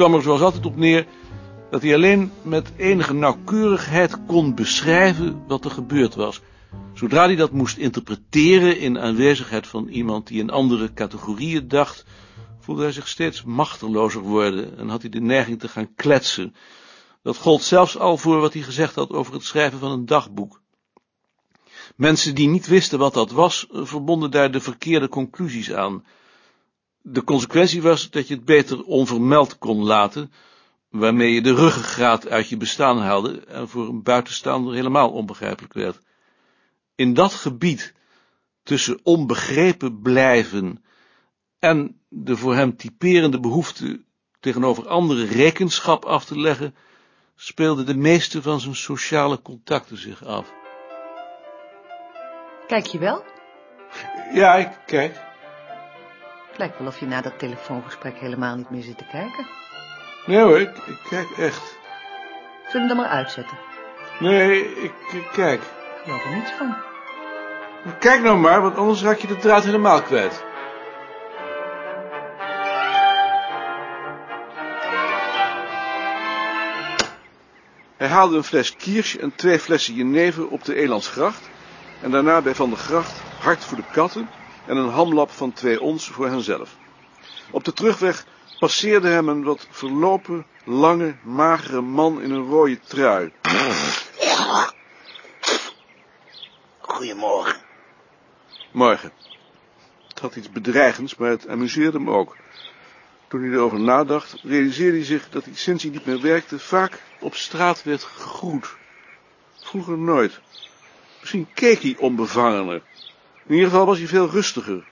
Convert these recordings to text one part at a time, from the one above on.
kwam er zoals altijd op neer dat hij alleen met enige nauwkeurigheid kon beschrijven wat er gebeurd was. Zodra hij dat moest interpreteren in aanwezigheid van iemand die in andere categorieën dacht, voelde hij zich steeds machtelozer worden en had hij de neiging te gaan kletsen. Dat gold zelfs al voor wat hij gezegd had over het schrijven van een dagboek. Mensen die niet wisten wat dat was, verbonden daar de verkeerde conclusies aan. De consequentie was dat je het beter onvermeld kon laten, waarmee je de ruggengraat uit je bestaan haalde en voor een buitenstaander helemaal onbegrijpelijk werd. In dat gebied, tussen onbegrepen blijven en de voor hem typerende behoefte tegenover anderen rekenschap af te leggen, speelden de meeste van zijn sociale contacten zich af. Kijk je wel? Ja, ik kijk. Het lijkt wel of je na dat telefoongesprek helemaal niet meer zit te kijken. Nee hoor, ik, ik kijk echt. Zullen we hem dan maar uitzetten? Nee, ik, ik kijk. Ik geloof er niets van. Kijk nou maar, want anders raak je de draad helemaal kwijt. Hij haalde een fles Kirsch en twee flessen jenever op de Elandsgracht en daarna bij Van der Gracht hart voor de katten en een hamlap van twee ons voor henzelf. Op de terugweg passeerde hem een wat verlopen, lange, magere man in een rode trui. Goedemorgen. Morgen. Het had iets bedreigends, maar het amuseerde hem ook. Toen hij erover nadacht, realiseerde hij zich dat hij sinds hij niet meer werkte vaak op straat werd gegroet. Vroeger nooit. Misschien keek hij onbevangener. In ieder geval was hij veel rustiger.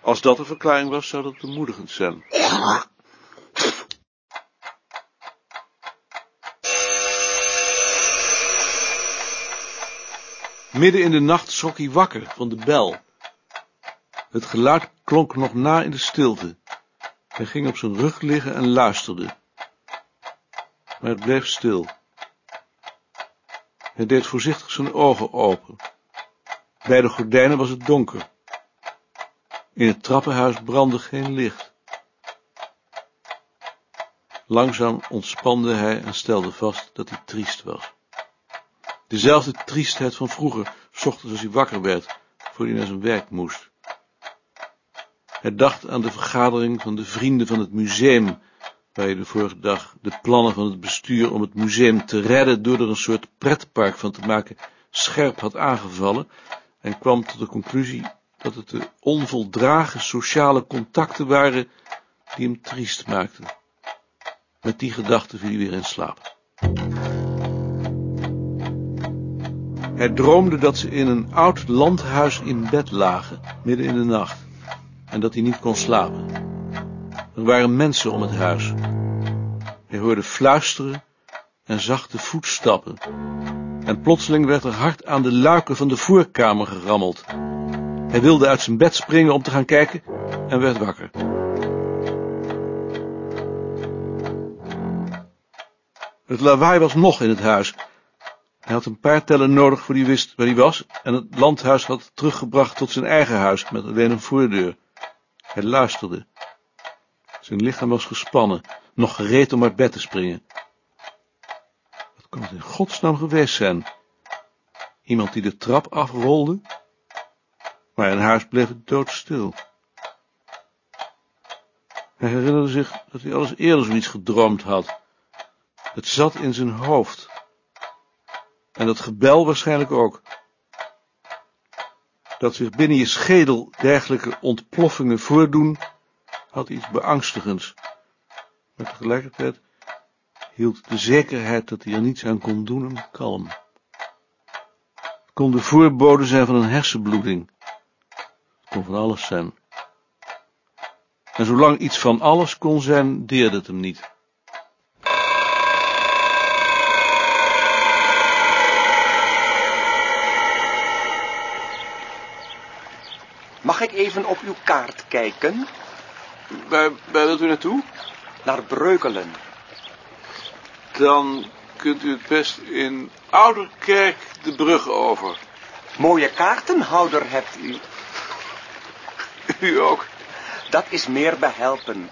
Als dat een verklaring was, zou dat bemoedigend zijn. Midden in de nacht schrok hij wakker van de bel. Het geluid klonk nog na in de stilte. Hij ging op zijn rug liggen en luisterde. Maar het bleef stil. Hij deed voorzichtig zijn ogen open. Bij de gordijnen was het donker. In het trappenhuis brandde geen licht. Langzaam ontspande hij en stelde vast dat hij triest was. Dezelfde triestheid van vroeger, ochtends als hij wakker werd, voor hij naar zijn werk moest. Hij dacht aan de vergadering van de vrienden van het museum, waar hij de vorige dag de plannen van het bestuur om het museum te redden door er een soort pretpark van te maken, scherp had aangevallen, en kwam tot de conclusie dat het de onvoldragen sociale contacten waren die hem triest maakten. Met die gedachte viel hij weer in slaap. Hij droomde dat ze in een oud landhuis in bed lagen, midden in de nacht, en dat hij niet kon slapen. Er waren mensen om het huis. Hij hoorde fluisteren en zachte voetstappen. En plotseling werd er hard aan de luiken van de voorkamer gerammeld. Hij wilde uit zijn bed springen om te gaan kijken en werd wakker. Het lawaai was nog in het huis. Hij had een paar tellen nodig voor hij wist waar hij was en het landhuis had teruggebracht tot zijn eigen huis met alleen een voordeur. Hij luisterde. Zijn lichaam was gespannen, nog gereed om uit bed te springen. Kon het in godsnaam geweest zijn? Iemand die de trap afrolde? Maar in huis bleef doodstil. Hij herinnerde zich dat hij alles eerder zoiets gedroomd had. Het zat in zijn hoofd. En dat gebel waarschijnlijk ook. Dat zich binnen je schedel dergelijke ontploffingen voordoen, had iets beangstigends. Maar tegelijkertijd hield de zekerheid dat hij er niets aan kon doen hem kalm. Het kon de voorbode zijn van een hersenbloeding. Het kon van alles zijn. En zolang iets van alles kon zijn, deerde het hem niet. Mag ik even op uw kaart kijken? Waar, waar wilt u naartoe? Naar Breukelen. Dan kunt u het best in Ouderkerk de brug over. Mooie kaartenhouder hebt u. U ook. Dat is meer behelpen.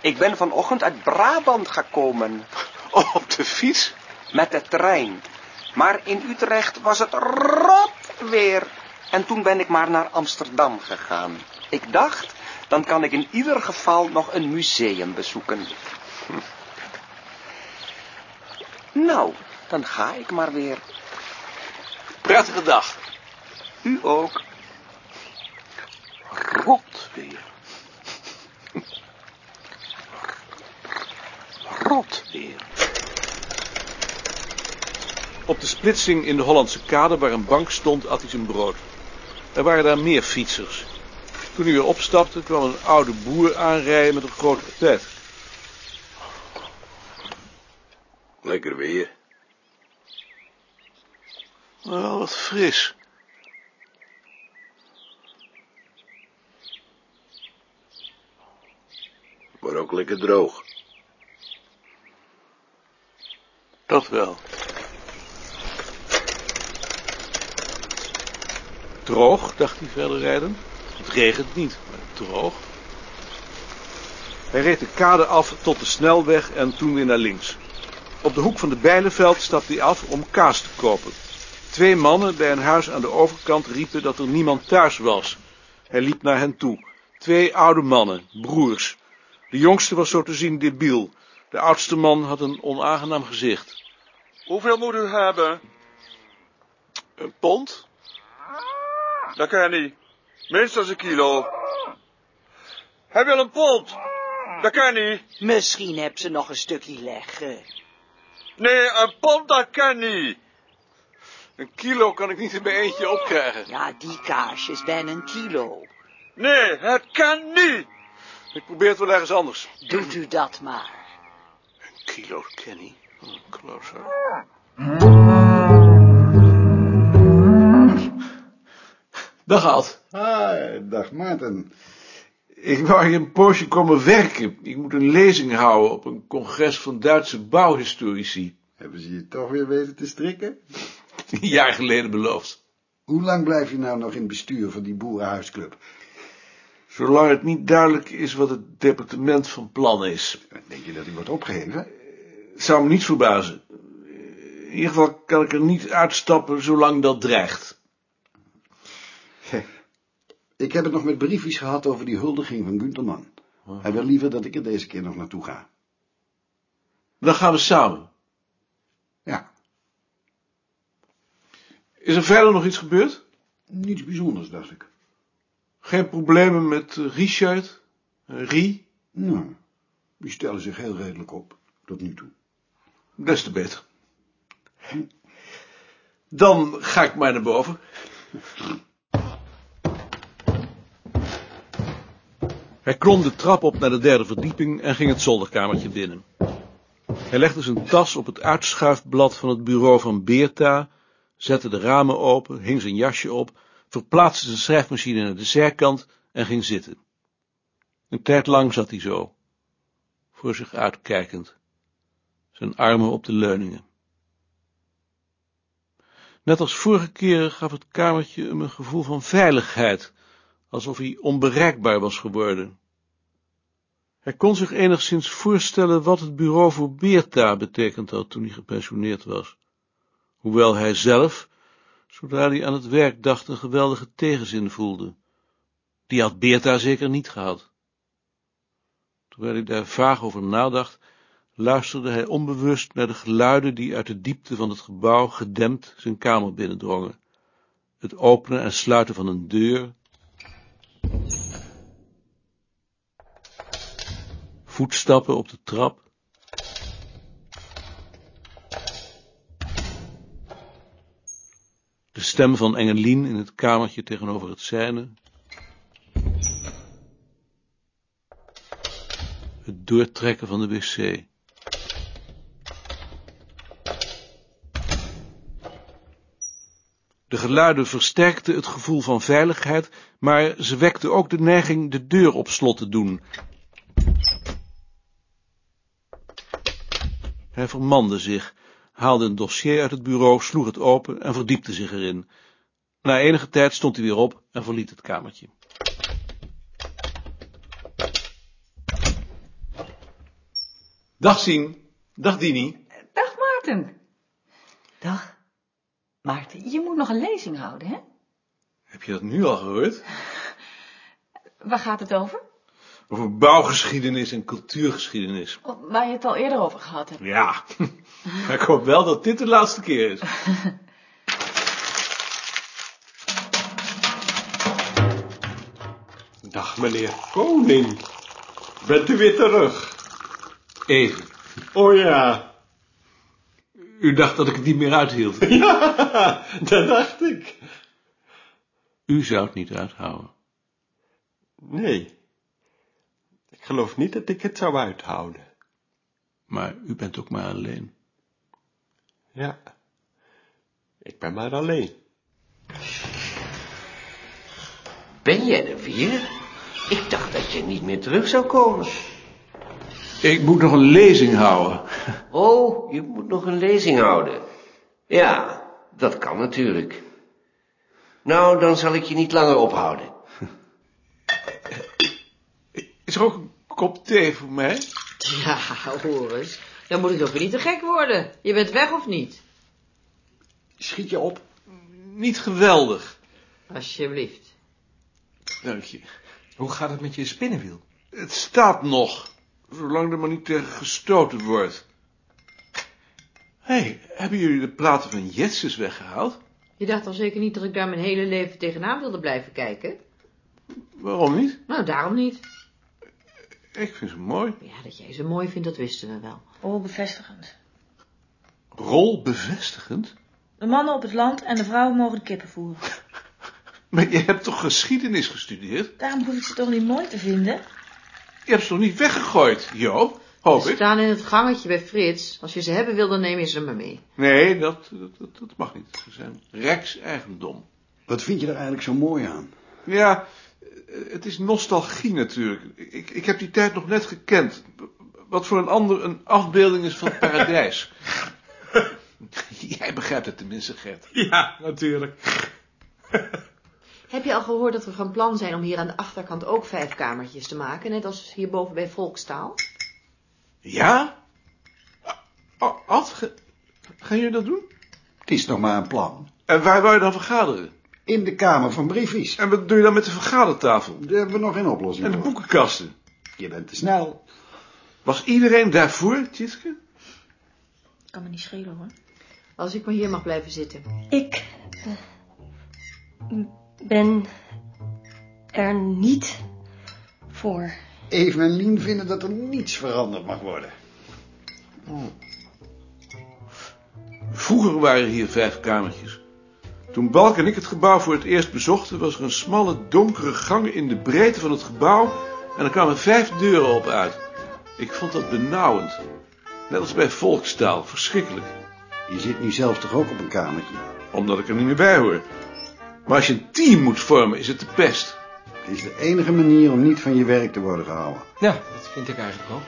Ik ben vanochtend uit Brabant gekomen. Oh, op de fiets? Met de trein. Maar in Utrecht was het rot weer. En toen ben ik maar naar Amsterdam gegaan. Ik dacht, dan kan ik in ieder geval nog een museum bezoeken. Nou, dan ga ik maar weer. Prettige dag. U ook. Rot weer. Rot weer. Op de splitsing in de Hollandse kade waar een bank stond, at hij zijn brood. Er waren daar meer fietsers. Toen hij weer opstapte, kwam een oude boer aanrijden met een groot patet. Lekker weer. Wel wat fris. Maar ook lekker droog. Dat wel. Droog, dacht hij verder rijden. Het regent niet, maar droog. Hij reed de kade af tot de snelweg en toen weer naar links. Op de hoek van de Bijlenveld stapte hij af om kaas te kopen. Twee mannen bij een huis aan de overkant riepen dat er niemand thuis was. Hij liep naar hen toe. Twee oude mannen, broers. De jongste was zo te zien debiel. De oudste man had een onaangenaam gezicht. Hoeveel moet u hebben? Een pond? Dat kan niet. Minstens een kilo. Hij wil een pond. Dat kan niet. Misschien heb ze nog een stukje leggen. Nee, een pond dat kan niet. Een kilo kan ik niet in mijn eentje opkrijgen. Ja, die kaasje is bijna een kilo. Nee, het kan niet. Ik probeer het wel ergens anders. Doet u dat maar. Een kilo, Kenny. Oh, closer. Dag Ad. Ah, dag Maarten. Ik wou hier een poosje komen werken. Ik moet een lezing houden op een congres van Duitse bouwhistorici. Hebben ze je toch weer weten te strikken? Een jaar geleden beloofd. Hoe lang blijf je nou nog in het bestuur van die boerenhuisclub? Zolang het niet duidelijk is wat het departement van plan is. Denk je dat hij wordt opgeheven? Het zou me niet verbazen. In ieder geval kan ik er niet uitstappen zolang dat dreigt. Ik heb het nog met briefjes gehad over die huldiging van Gunterman. Hij wil liever dat ik er deze keer nog naartoe ga. Dan gaan we samen. Ja, Is er verder nog iets gebeurd? niets bijzonders, dacht ik. Geen problemen met eh, Richard? eh, Rie? Nou, die stellen zich heel redelijk op, tot nu toe. Des te beter. Dan ga ik maar naar boven. Hij klom de trap op naar de derde verdieping en ging het zolderkamertje binnen. Hij legde zijn tas op het uitschuifblad van het bureau van Beerta, zette de ramen open, hing zijn jasje op, verplaatste zijn schrijfmachine naar de zijkant en ging zitten. Een tijd lang zat hij zo, voor zich uitkijkend, zijn armen op de leuningen. Net als vorige keren gaf het kamertje hem een gevoel van veiligheid, alsof hij onbereikbaar was geworden. Hij kon zich enigszins voorstellen wat het bureau voor Beerta betekend had toen hij gepensioneerd was, hoewel hij zelf, zodra hij aan het werk dacht, een geweldige tegenzin voelde. Die had Beerta zeker niet gehad. Terwijl hij daar vaag over nadacht, luisterde hij onbewust naar de geluiden die uit de diepte van het gebouw gedempt zijn kamer binnendrongen. Het openen en sluiten van een deur. Voetstappen op de trap. De stem van Engelien in het kamertje tegenover het zijne. Het doortrekken van de wc. De geluiden versterkten het gevoel van veiligheid, maar ze wekten ook de neiging de deur op slot te doen. Hij vermande zich, haalde een dossier uit het bureau, sloeg het open en verdiepte zich erin. Na enige tijd stond hij weer op en verliet het kamertje. Dag Sien. Dag Dini. Dag Maarten. Dag. Maarten, je moet nog een lezing houden, hè? Heb je dat nu al gehoord? Waar gaat het over? Over bouwgeschiedenis en cultuurgeschiedenis. Oh, Waar je het al eerder over gehad hebt. Ja, maar ik hoop wel dat dit de laatste keer is. Dag, meneer Koning. Bent u weer terug? Even. Oh ja. U dacht dat ik het niet meer uithield. Ja, dat dacht ik. U zou het niet uithouden. Nee. Ik geloof niet dat ik het zou uithouden. Maar u bent ook maar alleen. Ja. Ik ben maar alleen. Ben jij er weer? Ik dacht dat je niet meer terug zou komen. Ik moet nog een lezing houden. Oh, je moet nog een lezing houden. Ja, dat kan natuurlijk. Nou, dan zal ik je niet langer ophouden. Is er ook een kop thee voor mij? Ja, hoor eens. Dan moet het ook weer niet te gek worden. Je bent weg of niet? Schiet je op. Niet geweldig. Alsjeblieft. Dank je. Hoe gaat het met je spinnenwiel? Het staat nog, zolang er maar niet tegen gestoten wordt. Hé, hey, hebben jullie de platen van Jetsus weggehaald? Je dacht al zeker niet dat ik daar mijn hele leven tegenaan wilde blijven kijken? Waarom niet? Nou, daarom niet. Ik vind ze mooi. Ja, dat jij ze mooi vindt, dat wisten we wel. Oh, bevestigend. Rol bevestigend? De mannen op het land en de vrouwen mogen de kippen voeren. Maar je hebt toch geschiedenis gestudeerd? Daarom hoef ik ze toch niet mooi te vinden? Je hebt ze toch niet weggegooid, Joop? Hoop Ze ik. staan in het gangetje bij Frits. Als je ze hebben wil, dan neem je ze maar mee. Nee, dat, dat, dat, dat mag niet. Ze zijn Rijks-eigendom. Wat vind je er eigenlijk zo mooi aan? Ja, het is nostalgie natuurlijk. Ik, ik heb die tijd nog net gekend. Wat voor een ander een afbeelding is van het paradijs. Jij begrijpt het tenminste, Gert. Ja, natuurlijk. Heb je al gehoord dat we van plan zijn om hier aan de achterkant ook vijf kamertjes te maken, net als hierboven bij Volkstaal? Ja? Ad, ga- gaan jullie dat doen? Het is nog maar een plan. En waar wou je dan vergaderen? In de kamer van briefies. En wat doe je dan met de vergadertafel? Daar hebben we nog geen oplossing En de voor. boekenkasten? Je bent te snel. Was iedereen daarvoor, Tjitske? Kan me niet schelen hoor. Als ik maar hier mag blijven zitten. Ik eh, ben er niet voor. Even en Lien vinden dat er niets veranderd mag worden. Vroeger waren hier vijf kamertjes. Toen Balk en ik het gebouw voor het eerst bezochten, was er een smalle, donkere gang in de breedte van het gebouw en er kwamen vijf deuren op uit. Ik vond dat benauwend. Net als bij volkstaal, verschrikkelijk. Je zit nu zelf toch ook op een kamertje? Omdat ik er niet meer bij hoor. Maar als je een team moet vormen, is het de pest. Het is de enige manier om niet van je werk te worden gehouden. Ja, dat vind ik eigenlijk ook.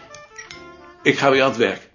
Ik ga weer aan het werk.